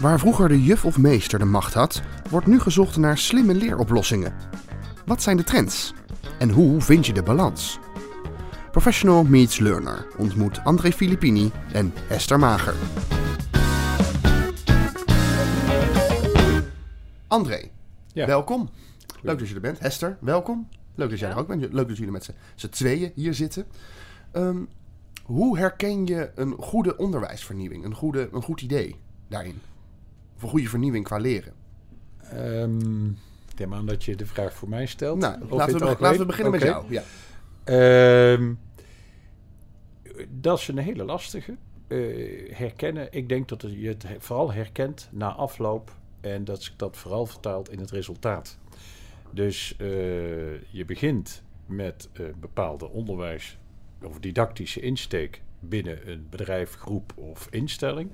Waar vroeger de juf of meester de macht had, wordt nu gezocht naar slimme leeroplossingen. Wat zijn de trends? En hoe vind je de balans? Professional Meets Learner ontmoet André Filippini en Esther Mager. André, Ja. welkom. Leuk dat je er bent. Hester, welkom. Leuk dat jij er ook bent. Leuk dat jullie met z'n tweeën hier zitten. Ehm, hoe herken je een goede onderwijsvernieuwing? Een, goede, een goed idee daarin? Of een goede vernieuwing qua leren? Ehm, ik neem aan dat je de vraag voor mij stelt. Nou, laten we, laten we beginnen met jou. Ja. Ehm, dat is een hele lastige. Eh, herkennen, ik denk dat je het he- vooral herkent na afloop en dat zich dat vooral vertaalt in het resultaat. Dus eh, je begint met een bepaalde onderwijs of didactische insteek binnen een bedrijf, groep of instelling.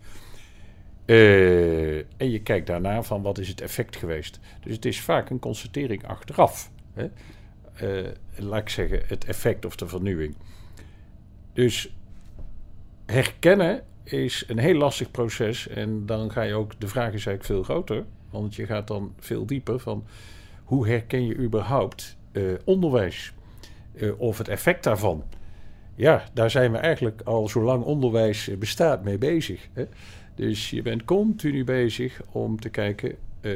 Eh, en je kijkt daarna van wat is het effect geweest. Dus het is vaak een constatering achteraf. Hè? Eh, laat ik zeggen, het effect of de vernieuwing. Dus herkennen is een heel lastig proces. En dan ga je ook, de vraag is eigenlijk veel groter. Want je gaat dan veel dieper van hoe herken je überhaupt eh, onderwijs? Of het effect daarvan. Ja, daar zijn we eigenlijk al zolang onderwijs bestaat mee bezig. Hè? Dus je bent continu bezig om te kijken, eh,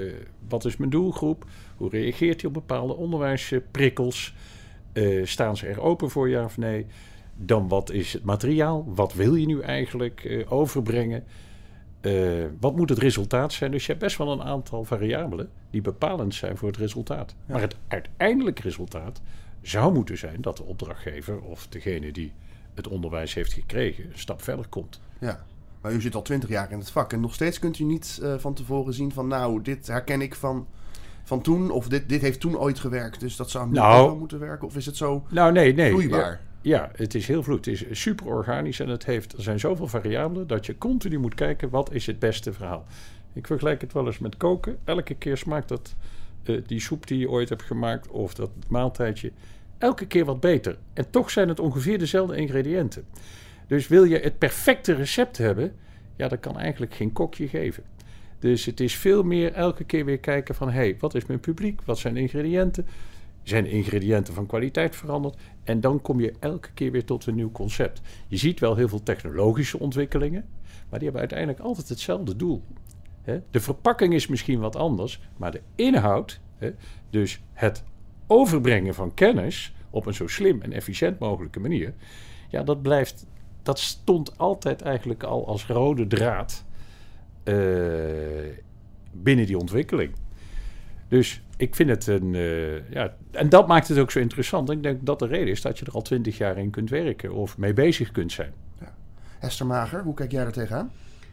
wat is mijn doelgroep? Hoe reageert hij op bepaalde onderwijsprikkels? Eh, staan ze er open voor, ja of nee? Dan wat is het materiaal? Wat wil je nu eigenlijk eh, overbrengen? Wat moet het resultaat zijn? Dus je hebt best wel een aantal variabelen die bepalend zijn voor het resultaat. Maar het uiteindelijke resultaat zou moeten zijn dat de opdrachtgever of degene die het onderwijs heeft gekregen een stap verder komt. ja. Maar u zit al twintig jaar in het vak en nog steeds kunt u niet eh, van tevoren zien van nou, dit herken ik van, van toen of dit, dit heeft toen ooit gewerkt, dus dat zou nu Nou. moeten werken. Of is het zo Nou, nee, nee. vloeibaar? Ja, ja, het is heel vloeiend. Het is super organisch en het heeft, er zijn zoveel variabelen dat je continu moet kijken wat is het beste verhaal. Ik vergelijk het wel eens met koken. Elke keer smaakt dat, eh, die soep die je ooit hebt gemaakt of dat maaltijdje elke keer wat beter. En toch zijn het ongeveer dezelfde ingrediënten. Dus wil je het perfecte recept hebben, ja, dat kan eigenlijk geen kokje geven. Dus het is veel meer elke keer weer kijken van... hé, hey, wat is mijn publiek? Wat zijn de ingrediënten? Zijn de ingrediënten van kwaliteit veranderd? En dan kom je elke keer weer tot een nieuw concept. Je ziet wel heel veel technologische ontwikkelingen... maar die hebben uiteindelijk altijd hetzelfde doel. De verpakking is misschien wat anders... maar de inhoud, dus het overbrengen van kennis... op een zo slim en efficiënt mogelijke manier... ja, dat blijft... dat stond altijd eigenlijk al als rode draad... eh, binnen die ontwikkeling. Dus ik vind het een. eh, ja, en dat maakt het ook zo interessant. Ik denk dat de reden is dat je er al twintig jaar in kunt werken of mee bezig kunt zijn. Hester Mager, hoe kijk jij er tegenaan?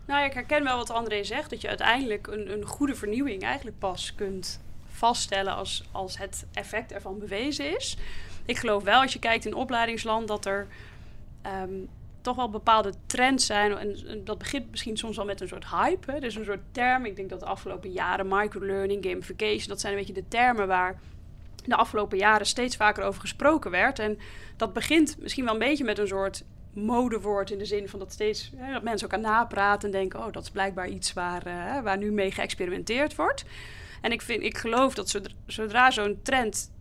Nou, ik herken wel wat André zegt. Dat je uiteindelijk een, een goede vernieuwing eigenlijk pas kunt vaststellen als, als het effect ervan bewezen is. Ik geloof wel, als je kijkt in opleidingsland, dat er ehm, toch wel bepaalde trends zijn. En, dat begint misschien soms wel met een soort hype. Hè? Dus een soort term. Ik denk dat de afgelopen jaren microlearning, gamification, dat zijn een beetje de termen waar de afgelopen jaren steeds vaker over gesproken werd. En dat begint misschien wel een beetje met een soort modewoord in de zin van dat steeds hè, dat mensen elkaar napraten en denken: oh, dat is blijkbaar iets waar, eh, waar nu mee geëxperimenteerd wordt. En ik, vind, ik geloof dat zodra, zo'n trend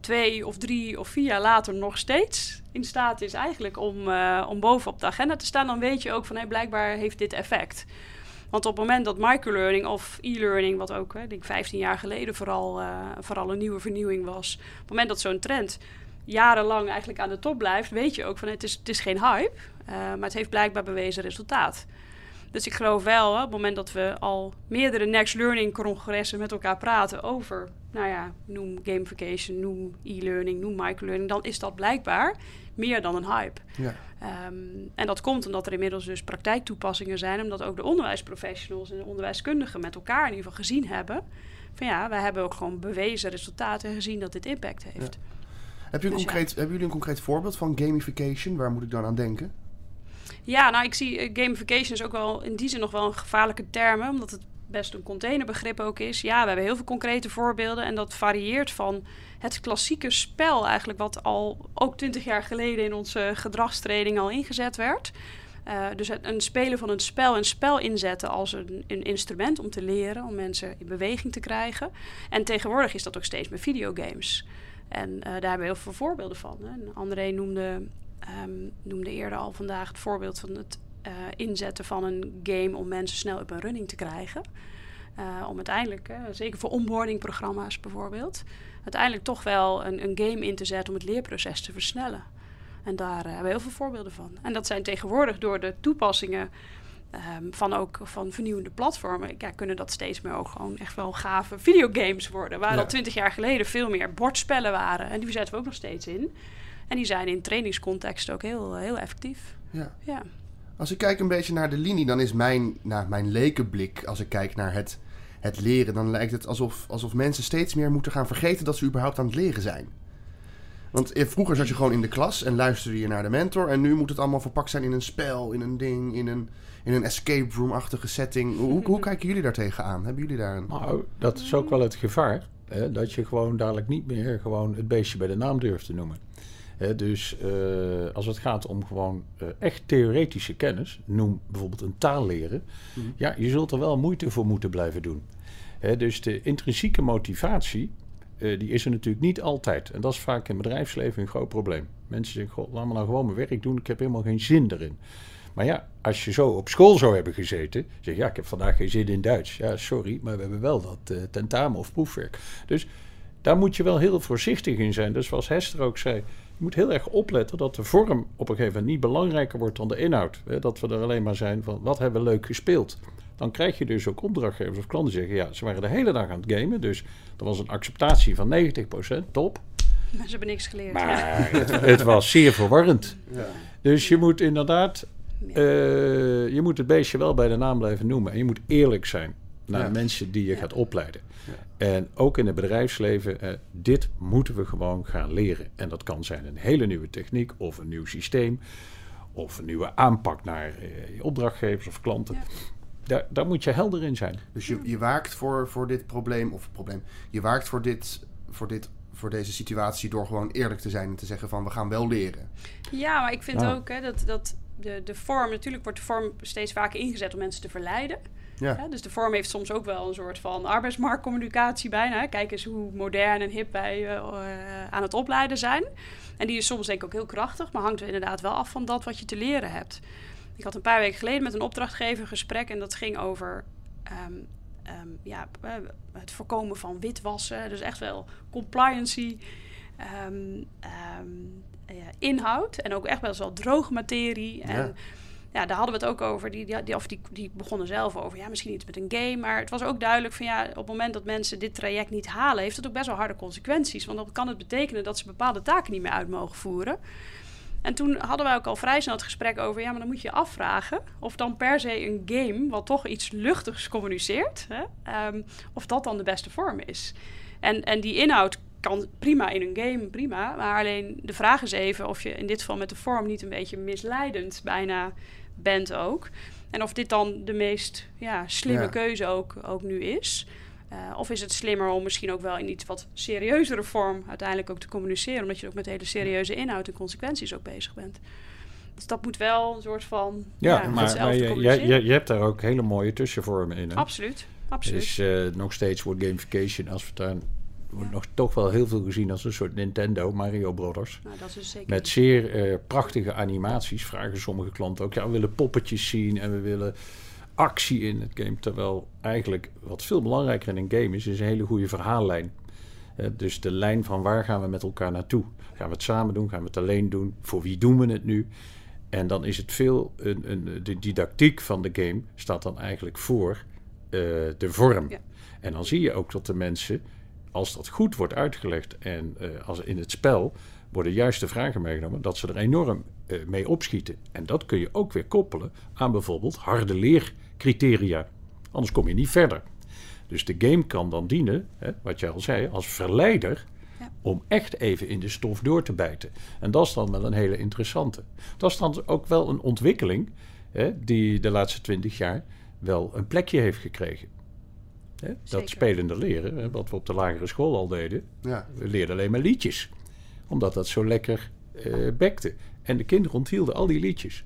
twee of drie of vier jaar later nog steeds in staat is eigenlijk om, eh, om bovenop de agenda te staan, dan weet je ook van hey, blijkbaar heeft dit effect. Want op het moment dat microlearning of e-learning, wat ook hè, denk 15 jaar geleden vooral, eh, vooral een nieuwe vernieuwing was, op het moment dat zo'n trend jarenlang eigenlijk aan de top blijft, weet je ook van het is, het is geen hype, eh, maar het heeft blijkbaar bewezen resultaat. Dus ik geloof wel, hè, op het moment dat we al meerdere next learning congressen met elkaar praten over, nou ja, noem gamification, noem e-learning, noem microlearning, dan is dat blijkbaar meer dan een hype. Ja. Ehm, en dat komt omdat er inmiddels dus praktijktoepassingen zijn, omdat ook de onderwijsprofessionals en de onderwijskundigen met elkaar in ieder geval gezien hebben. Van ja, wij hebben ook gewoon bewezen resultaten gezien dat dit impact heeft. Heb je een Dus ja. Hebben jullie een concreet voorbeeld van gamification? Waar moet ik dan aan denken? Ja, nou, ik zie eh, gamification is ook wel in die zin nog wel een gevaarlijke term, omdat het best een containerbegrip ook is. Ja, we hebben heel veel concrete voorbeelden. En dat varieert van het klassieke spel eigenlijk... wat al ook twintig jaar geleden in onze gedragstraining al ingezet werd... Uh, dus het, een spelen van een spel, een spel inzetten als een, een, instrument om te leren, om mensen in beweging te krijgen. En tegenwoordig is dat ook steeds met videogames. En uh, daar hebben we heel veel voorbeelden van. Hè. André noemde, um, noemde eerder al vandaag het voorbeeld van het uh, inzetten van een game om mensen snel op een running te krijgen. om uiteindelijk, zeker voor onboarding-programma's bijvoorbeeld, uiteindelijk toch wel een, een game in te zetten om het leerproces te versnellen. En daar hebben we heel veel voorbeelden van. En dat zijn tegenwoordig door de toepassingen um, van ook van vernieuwende platformen, ja, kunnen dat steeds meer ook gewoon echt wel gave videogames worden. Waar ja. al twintig jaar geleden veel meer bordspellen waren. En die zetten we ook nog steeds in. En die zijn in trainingscontext ook heel, heel effectief. Ja. ja. Als ik kijk een beetje naar de linie, dan is mijn, nou, mijn lekenblik, als ik kijk naar het, het leren, dan lijkt het alsof, alsof mensen steeds meer moeten gaan vergeten dat ze überhaupt aan het leren zijn. Want vroeger zat je gewoon in de klas en luisterde je naar de mentor. En nu moet het allemaal verpakt zijn in een spel, in een ding, in een, in een escape room-achtige setting. Hoe, hoe kijken jullie daar tegenaan? Hebben jullie daar een... Nou, dat is ook wel het gevaar. Hè, dat je gewoon dadelijk niet meer gewoon het beestje bij de naam durft te noemen. Hè, dus uh, als het gaat om gewoon uh, echt theoretische kennis, noem bijvoorbeeld een taal leren. Mm -hmm. Ja, je zult er wel moeite voor moeten blijven doen. Hè, dus de intrinsieke motivatie uh, die is er natuurlijk niet altijd. En dat is vaak in bedrijfsleven een groot probleem. Mensen zeggen, goh, laat me nou gewoon mijn werk doen, ik heb helemaal geen zin erin. Maar ja, als je zo op school zou hebben gezeten, zeg ja, ik heb vandaag geen zin in Duits. Ja, sorry, maar we hebben wel dat uh, tentamen of proefwerk. Dus daar moet je wel heel voorzichtig in zijn. Dus zoals Hester ook zei, je moet heel erg opletten dat de vorm op een gegeven moment niet belangrijker wordt dan de inhoud. Hè? Dat we er alleen maar zijn van, wat hebben we leuk gespeeld? Dan krijg je dus ook opdrachtgevers of klanten zeggen, ja, ze waren de hele dag aan het gamen, dus er was een acceptatie van 90%, top. Maar ze hebben niks geleerd. Maar ja. het, het, was zeer verwarrend. Ja. Dus je moet inderdaad, uh, je moet het beestje wel bij de naam blijven noemen. En je moet eerlijk zijn naar ja. mensen die je gaat opleiden. En ook in het bedrijfsleven, uh, dit moeten we gewoon gaan leren. En dat kan zijn een hele nieuwe techniek of een nieuw systeem. Of een nieuwe aanpak naar uh, je opdrachtgevers of klanten. Daar, daar, moet je helder in zijn. Dus je, je waakt voor, voor dit probleem, of probleem, je waakt voor, dit, voor, dit, voor deze situatie door gewoon eerlijk te zijn en te zeggen van we gaan wel leren. Ja, maar ik vind ja. ook hè, dat, dat de, de vorm, natuurlijk wordt de vorm steeds vaker ingezet om mensen te verleiden. Ja. Ja, dus de vorm heeft soms ook wel een soort van arbeidsmarktcommunicatie bijna. Kijk eens hoe modern en hip wij uh, uh, aan het opleiden zijn. En die is soms denk ik ook heel krachtig, maar hangt er inderdaad wel af van dat wat je te leren hebt. Ik had een paar weken geleden met een opdrachtgever een gesprek en dat ging over um, um, ja, het voorkomen van witwassen. Dus echt wel compliancy, um, ja, inhoud en ook echt wel wel droge materie. En ja. Ja. daar hadden we het ook over. Die, die, of die, die begonnen zelf over, ja, misschien iets met een game. Maar het was ook duidelijk van, ja, op het moment dat mensen dit traject niet halen... heeft het ook best wel harde consequenties. Want dan kan het betekenen dat ze bepaalde taken niet meer uit mogen voeren... En toen hadden wij ook al vrij snel het gesprek over... ja, maar dan moet je afvragen of dan per se een game... wat toch iets luchtigs communiceert... Hè, um, of dat dan de beste vorm is. En, en die inhoud kan prima in een game, prima. Maar alleen de vraag is even of je in dit geval met de vorm... niet een beetje misleidend bijna bent ook. En of dit dan de meest ja, slimme ja. keuze ook, ook nu is... Uh, of is het slimmer om misschien ook wel in iets wat serieuzere vorm uiteindelijk ook te communiceren, omdat je ook met hele serieuze inhoud en consequenties ook bezig bent. Dus dat moet wel een soort van. Ja, ja maar, maar je, je, je, je, hebt daar ook hele mooie tussenvormen in. Hè? Absoluut. absoluut. Dus uh, nog steeds wordt gamification, als wordt nog toch wel heel veel gezien als een soort Nintendo, Mario Brothers. Nou, dat is dus zeker Met zeer uh, prachtige animaties. Vragen sommige klanten ook. Ja, we willen poppetjes zien en we willen actie in het game. Terwijl eigenlijk wat veel belangrijker in een game is, is een hele goede verhaallijn. Uh, dus de lijn van waar gaan we met elkaar naartoe? Gaan we het samen doen? Gaan we het alleen doen? Voor wie doen we het nu? En dan is het veel, een, een, de didactiek van de game staat dan eigenlijk voor uh, de vorm. Ja. En dan zie je ook dat de mensen, als dat goed wordt uitgelegd en uh, als in het spel worden juist de vragen meegenomen, dat ze er enorm uh, mee opschieten. En dat kun je ook weer koppelen aan bijvoorbeeld harde leercriteria. Anders kom je niet verder. Dus de game kan dan dienen, hè, wat jij al zei, als verleider ja. om echt even in de stof door te bijten. En dat is dan wel een hele interessante. Dat is dan ook wel een ontwikkeling hè, die de laatste twintig jaar wel een plekje heeft gekregen. Hè? Dat spelende leren, hè, wat we op de lagere school al deden. Ja. We leerden alleen maar liedjes. Omdat dat zo lekker eh, bekte. En de kinderen onthielden al die liedjes.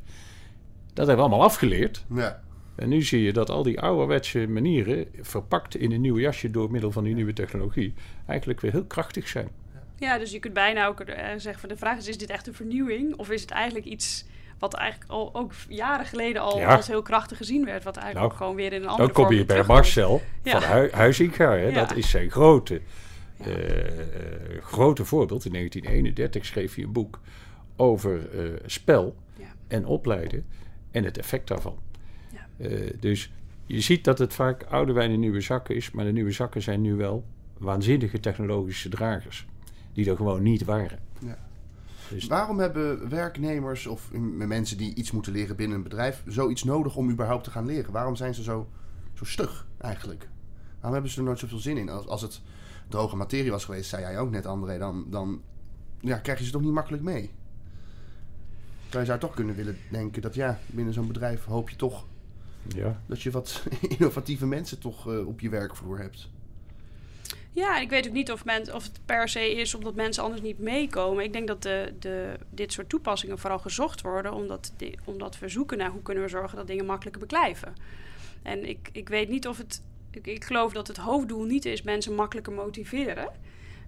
Dat hebben we allemaal afgeleerd. Ja. En nu zie je dat al die ouderwetse manieren, verpakt in een nieuw jasje door middel van die nieuwe technologie, eigenlijk weer heel krachtig zijn. Ja, dus je kunt bijna ook eh, zeggen van de vraag is, is dit echt een vernieuwing? Of is het eigenlijk iets wat eigenlijk al ook jaren geleden al Ja. als heel krachtig gezien werd, wat eigenlijk Nou, ook gewoon weer in een andere Dan kom vorm je bij. Marcel Ja. van Hu Huizinga. Hè? Ja. Dat is zijn grote, Ja. eh, eh, grote voorbeeld. In 1931 schreef hij een boek over eh, spel Ja. en opleiden en het effect daarvan. Ja. Eh, dus je ziet dat het vaak oude wijn in nieuwe zakken is, maar de nieuwe zakken zijn nu wel waanzinnige technologische dragers, die er gewoon niet waren. Ja. Dus Waarom hebben werknemers of mensen die iets moeten leren binnen een bedrijf zoiets nodig om überhaupt te gaan leren? Waarom zijn ze zo, zo stug eigenlijk? Waarom hebben ze er nooit zoveel zin in? Als, als het droge materie was geweest, zei jij ook net André, dan, dan ja, krijg je ze toch niet makkelijk mee? Terwijl je zou toch kunnen willen denken dat ja, binnen zo'n bedrijf hoop je toch ja, dat je wat innovatieve mensen toch eh, op je werkvloer hebt. Ja, ik weet ook niet of, men, of het per se is omdat mensen anders niet meekomen. Ik denk dat de, dit soort toepassingen vooral gezocht worden omdat, omdat we zoeken naar hoe kunnen we zorgen dat dingen makkelijker beklijven. En ik, ik weet niet of het. Ik, ik geloof dat het hoofddoel niet is mensen makkelijker motiveren.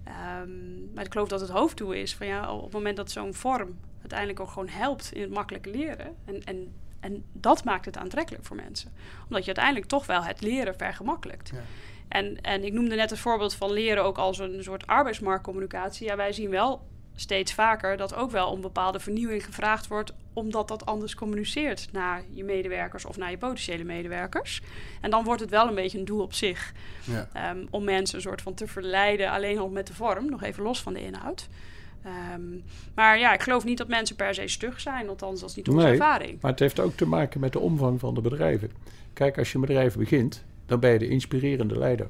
Ehm, maar ik geloof dat het hoofddoel is van ja, op het moment dat zo'n vorm uiteindelijk ook gewoon helpt in het makkelijke leren. En, en, en dat maakt het aantrekkelijk voor mensen. Omdat je uiteindelijk toch wel het leren vergemakkelijkt. Ja. En, en ik noemde net het voorbeeld van leren ook als een soort arbeidsmarktcommunicatie. Ja, wij zien wel steeds vaker dat ook wel om bepaalde vernieuwing gevraagd wordt, omdat dat anders communiceert naar je medewerkers of naar je potentiële medewerkers. En dan wordt het wel een beetje een doel op zich. Ja. Ehm, om mensen een soort van te verleiden, alleen al met de vorm, nog even los van de inhoud. Ehm, maar ja, ik geloof niet dat mensen per se stug zijn, althans dat is niet onze Nee. ervaring. Maar het heeft ook te maken met de omvang van de bedrijven. Kijk, als je een bedrijf begint, dan ben je de inspirerende leider.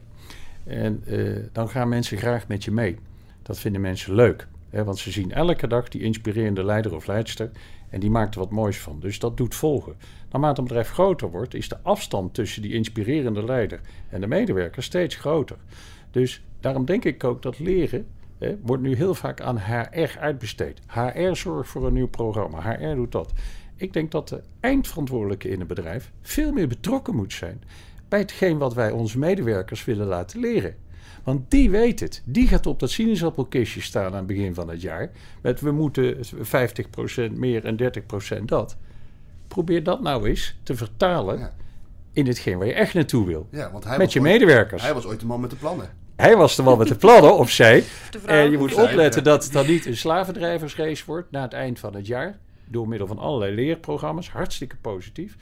En eh, dan gaan mensen graag met je mee. Dat vinden mensen leuk. Hè, want ze zien elke dag die inspirerende leider of leidster. En die maakt er wat moois van. Dus dat doet volgen. Naarmate een bedrijf groter wordt, is de afstand tussen die inspirerende leider en de medewerker steeds groter. Dus daarom denk ik ook dat leren wordt nu heel vaak aan HR uitbesteed. HR zorgt voor een nieuw programma. HR doet dat. Ik denk dat de eindverantwoordelijke in een bedrijf veel meer betrokken moet zijn bij hetgeen wat wij onze medewerkers willen laten leren. Want die weet het. Die gaat op dat sinaasappelkistje staan aan het begin van het jaar. Met we moeten 50% meer en 30% dat. Probeer dat nou eens te vertalen Ja. in hetgeen waar je echt naartoe wil. Ja, want hij Met je ooit- medewerkers. Hij was ooit de man met de plannen. Hij was de man met de plannen, of zij. En je moet opletten dat het dan niet een slavendrijversrace wordt na het eind van het jaar. Door middel van allerlei leerprogramma's. Hartstikke positief.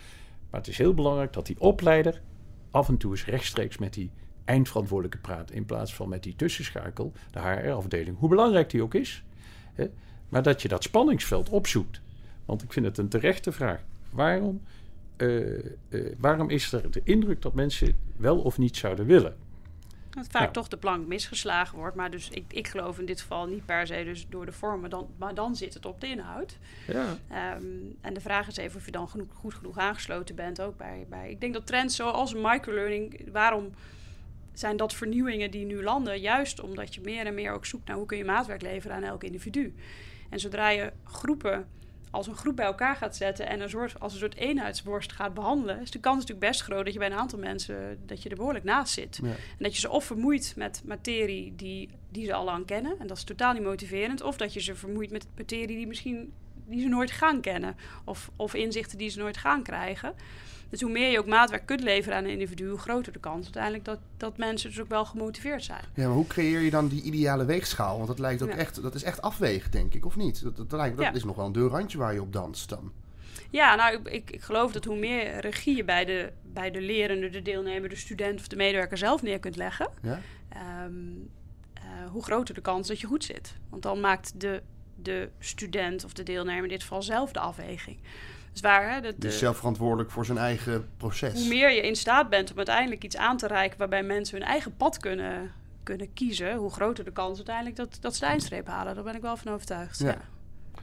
Maar het is heel belangrijk dat die opleider af en toe eens rechtstreeks met die eindverantwoordelijke praat. In plaats van met die tussenschakel, de HR-afdeling. Hoe belangrijk die ook is. Hè? Maar dat je dat spanningsveld opzoekt. Want ik vind het een terechte vraag. Waarom, eh, eh, waarom is er de indruk dat mensen wel of niet zouden willen? Dat vaak Ja. toch de plank misgeslagen wordt. Maar dus ik, ik geloof in dit geval niet per se dus door de vormen. Dan, maar dan zit het op de inhoud. Ja, Ehm, en de vraag is even of je dan genoeg, goed genoeg aangesloten bent. Ook bij, bij, ik denk dat trends zoals microlearning... Waarom zijn dat vernieuwingen die nu landen? Juist omdat je meer en meer ook zoekt naar hoe kun je maatwerk leveren aan elk individu. En zodra je groepen als een groep bij elkaar gaat zetten en een soort, als een soort eenheidsworst gaat behandelen, is de kans natuurlijk best groot dat je bij een aantal mensen dat je er behoorlijk naast zit. Ja. En dat je ze of vermoeit met materie die, die ze al lang kennen, en dat is totaal niet motiverend, of dat je ze vermoeit met materie die misschien die ze nooit gaan kennen, of, of inzichten die ze nooit gaan krijgen. Dus hoe meer je ook maatwerk kunt leveren aan een individu, hoe groter de kans uiteindelijk dat, dat mensen dus ook wel gemotiveerd zijn. Ja, maar hoe creëer je dan die ideale weegschaal? Want dat lijkt ook Ja. echt, dat is echt afwegen, denk ik, of niet? Dat, dat, lijkt, dat Ja. is nog wel een dun randje waar je op danst dan. Ja, nou, ik, ik, ik geloof dat hoe meer regie je bij de, bij de lerende, de deelnemer, de student of de medewerker zelf neer kunt leggen, Ja? ehm, eh, hoe groter de kans dat je goed zit. Want dan maakt de, de student of de deelnemer in dit geval zelf de afweging. Dus waar, hè, de, de- Dus zelf verantwoordelijk voor zijn eigen proces. hoe meer je in staat bent om uiteindelijk iets aan te reiken waarbij mensen hun eigen pad kunnen, kunnen kiezen, hoe groter de kans uiteindelijk dat, dat ze de eindstreep halen. Daar ben ik wel van overtuigd. Ja.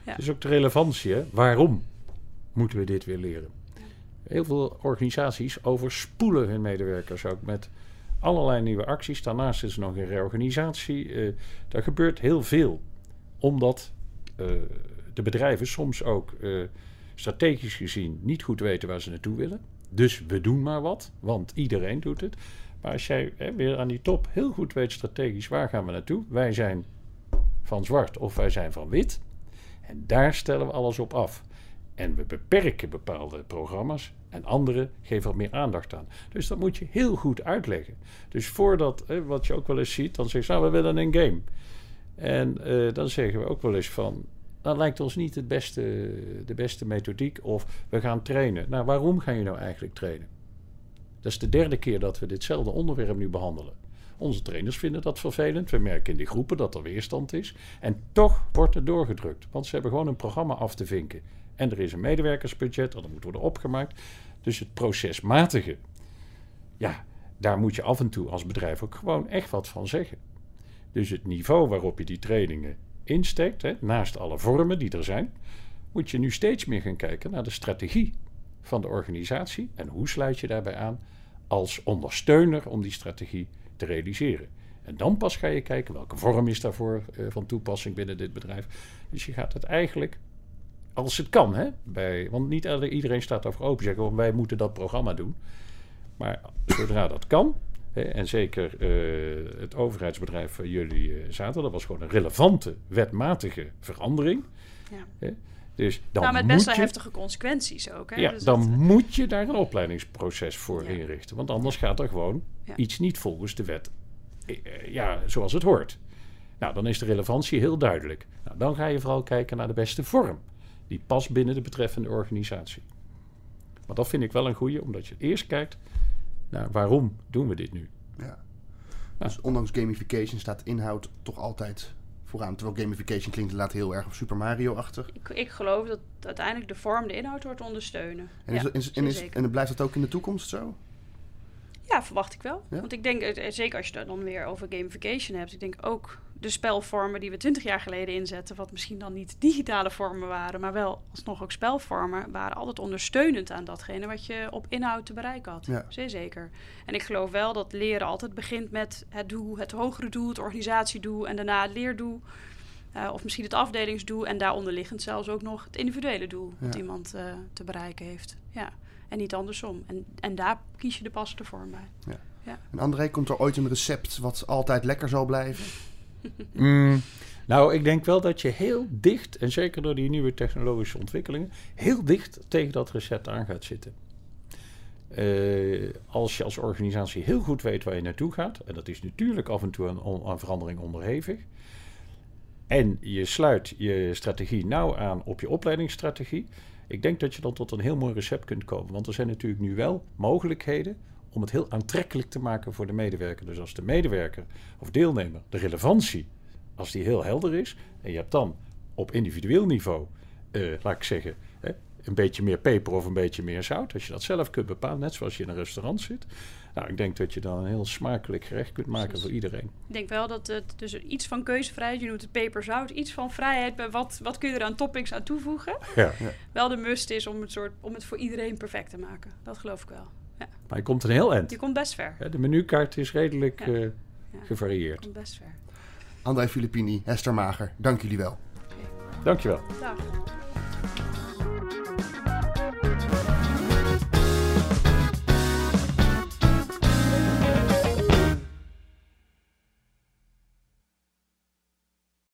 Ja. Het is ook de relevantie, hè? Waarom moeten we dit weer leren? Heel veel organisaties overspoelen hun medewerkers ook met allerlei nieuwe acties. Daarnaast is er nog een reorganisatie. Uh, er gebeurt heel veel. Omdat de bedrijven soms ook uh, strategisch gezien niet goed weten waar ze naartoe willen. Dus we doen maar wat, want iedereen doet het. Maar als jij hè, weer aan die top heel goed weet strategisch waar gaan we naartoe. Wij zijn van zwart of wij zijn van wit. En daar stellen we alles op af. En we beperken bepaalde programma's en andere geven wat meer aandacht aan. Dus dat moet je heel goed uitleggen. Dus voordat, hè, wat je ook wel eens ziet, dan zeggen ze, nou, we willen een game. En uh, dan zeggen we ook wel eens van, dat lijkt ons niet het beste, de beste methodiek. Of we gaan trainen. Nou, waarom ga je nou eigenlijk trainen? Dat is de derde keer dat we ditzelfde onderwerp nu behandelen. Onze trainers vinden dat vervelend. We merken in die groepen dat er weerstand is. En toch wordt er doorgedrukt. Want ze hebben gewoon een programma af te vinken. En er is een medewerkersbudget, dat moet worden opgemaakt. Dus het procesmatige, ja, daar moet je af en toe als bedrijf ook gewoon echt wat van zeggen. Dus het niveau waarop je die trainingen insteekt, hè, naast alle vormen die er zijn, moet je nu steeds meer gaan kijken naar de strategie van de organisatie en hoe sluit je daarbij aan als ondersteuner om die strategie te realiseren. En dan pas ga je kijken welke vorm is daarvoor uh, van toepassing binnen dit bedrijf. Dus je gaat het eigenlijk, als het kan, hè, bij, want niet iedereen staat daarvoor open, zeggen wij moeten dat programma doen. Maar zodra dat kan, en zeker uh, het overheidsbedrijf waar jullie uh, zaten, dat was gewoon een relevante, wetmatige verandering. Ja. Dus dan nou, met best wel heftige consequenties ook. Hè? Ja, dus dan moet je daar een opleidingsproces voor inrichten. Want anders gaat er gewoon iets niet volgens de wet, eh, ja, zoals het hoort. Nou, dan is de relevantie heel duidelijk. Nou, dan ga je vooral kijken naar de beste vorm. Die past binnen de betreffende organisatie. Maar dat vind ik wel een goede, omdat je eerst kijkt naar waarom doen we dit nu. Ja. Dus ondanks gamification staat inhoud toch altijd vooraan. Terwijl gamification klinkt inderdaad heel erg op Super Mario-achtig. Ik, ik, geloof dat uiteindelijk de vorm de inhoud wordt ondersteunen. En, is, ja, en, is, en blijft dat ook in de toekomst zo? Ja, verwacht ik wel. Want ik denk, eh, zeker als je het dan weer over gamification hebt, ik denk ook de spelvormen die we twintig jaar geleden inzetten, wat misschien dan niet digitale vormen waren, maar wel alsnog ook spelvormen, waren altijd ondersteunend aan datgene wat je op inhoud te bereiken had. Ja. Zeer zeker. En ik geloof wel dat leren altijd begint met het doel, het hogere doel, het organisatiedoel en daarna het leerdoel. Uh, of misschien het afdelingsdoel en daaronder liggend zelfs ook nog het individuele doel ja. dat iemand uh, te bereiken heeft. Ja. En niet andersom. En, en daar kies je de passende vorm bij. Ja. Ja. En André, komt er ooit een recept wat altijd lekker zal blijven? Mm, nou, ik denk wel dat je heel dicht, en zeker door die nieuwe technologische ontwikkelingen, heel dicht tegen dat recept aan gaat zitten. Uh, als je als organisatie heel goed weet waar je naartoe gaat, en dat is natuurlijk af en toe aan, aan verandering onderhevig, en je sluit je strategie nauw aan op je opleidingsstrategie, ik denk dat je dan tot een heel mooi recept kunt komen. Want er zijn natuurlijk nu wel mogelijkheden om het heel aantrekkelijk te maken voor de medewerker. Dus als de medewerker of deelnemer de relevantie, als die heel helder is, en je hebt dan op individueel niveau, uh, laat ik zeggen, hè, een beetje meer peper of een beetje meer zout, als je dat zelf kunt bepalen, net zoals je in een restaurant zit. Nou, ik denk dat je dan een heel smakelijk gerecht kunt maken voor iedereen. Ik denk wel dat het dus iets van keuzevrijheid, je noemt het peperzout, iets van vrijheid, wat, wat kun je er aan toppings aan toevoegen? Ja. Wel de must is om het, soort, om het voor iedereen perfect te maken. Dat geloof ik wel. Maar je komt een heel eind. Je komt best ver. de menukaart is redelijk uh, gevarieerd. Je komt best ver. André Filippini, Hester Mager, dank jullie wel. Okay. Dank je wel. Dag.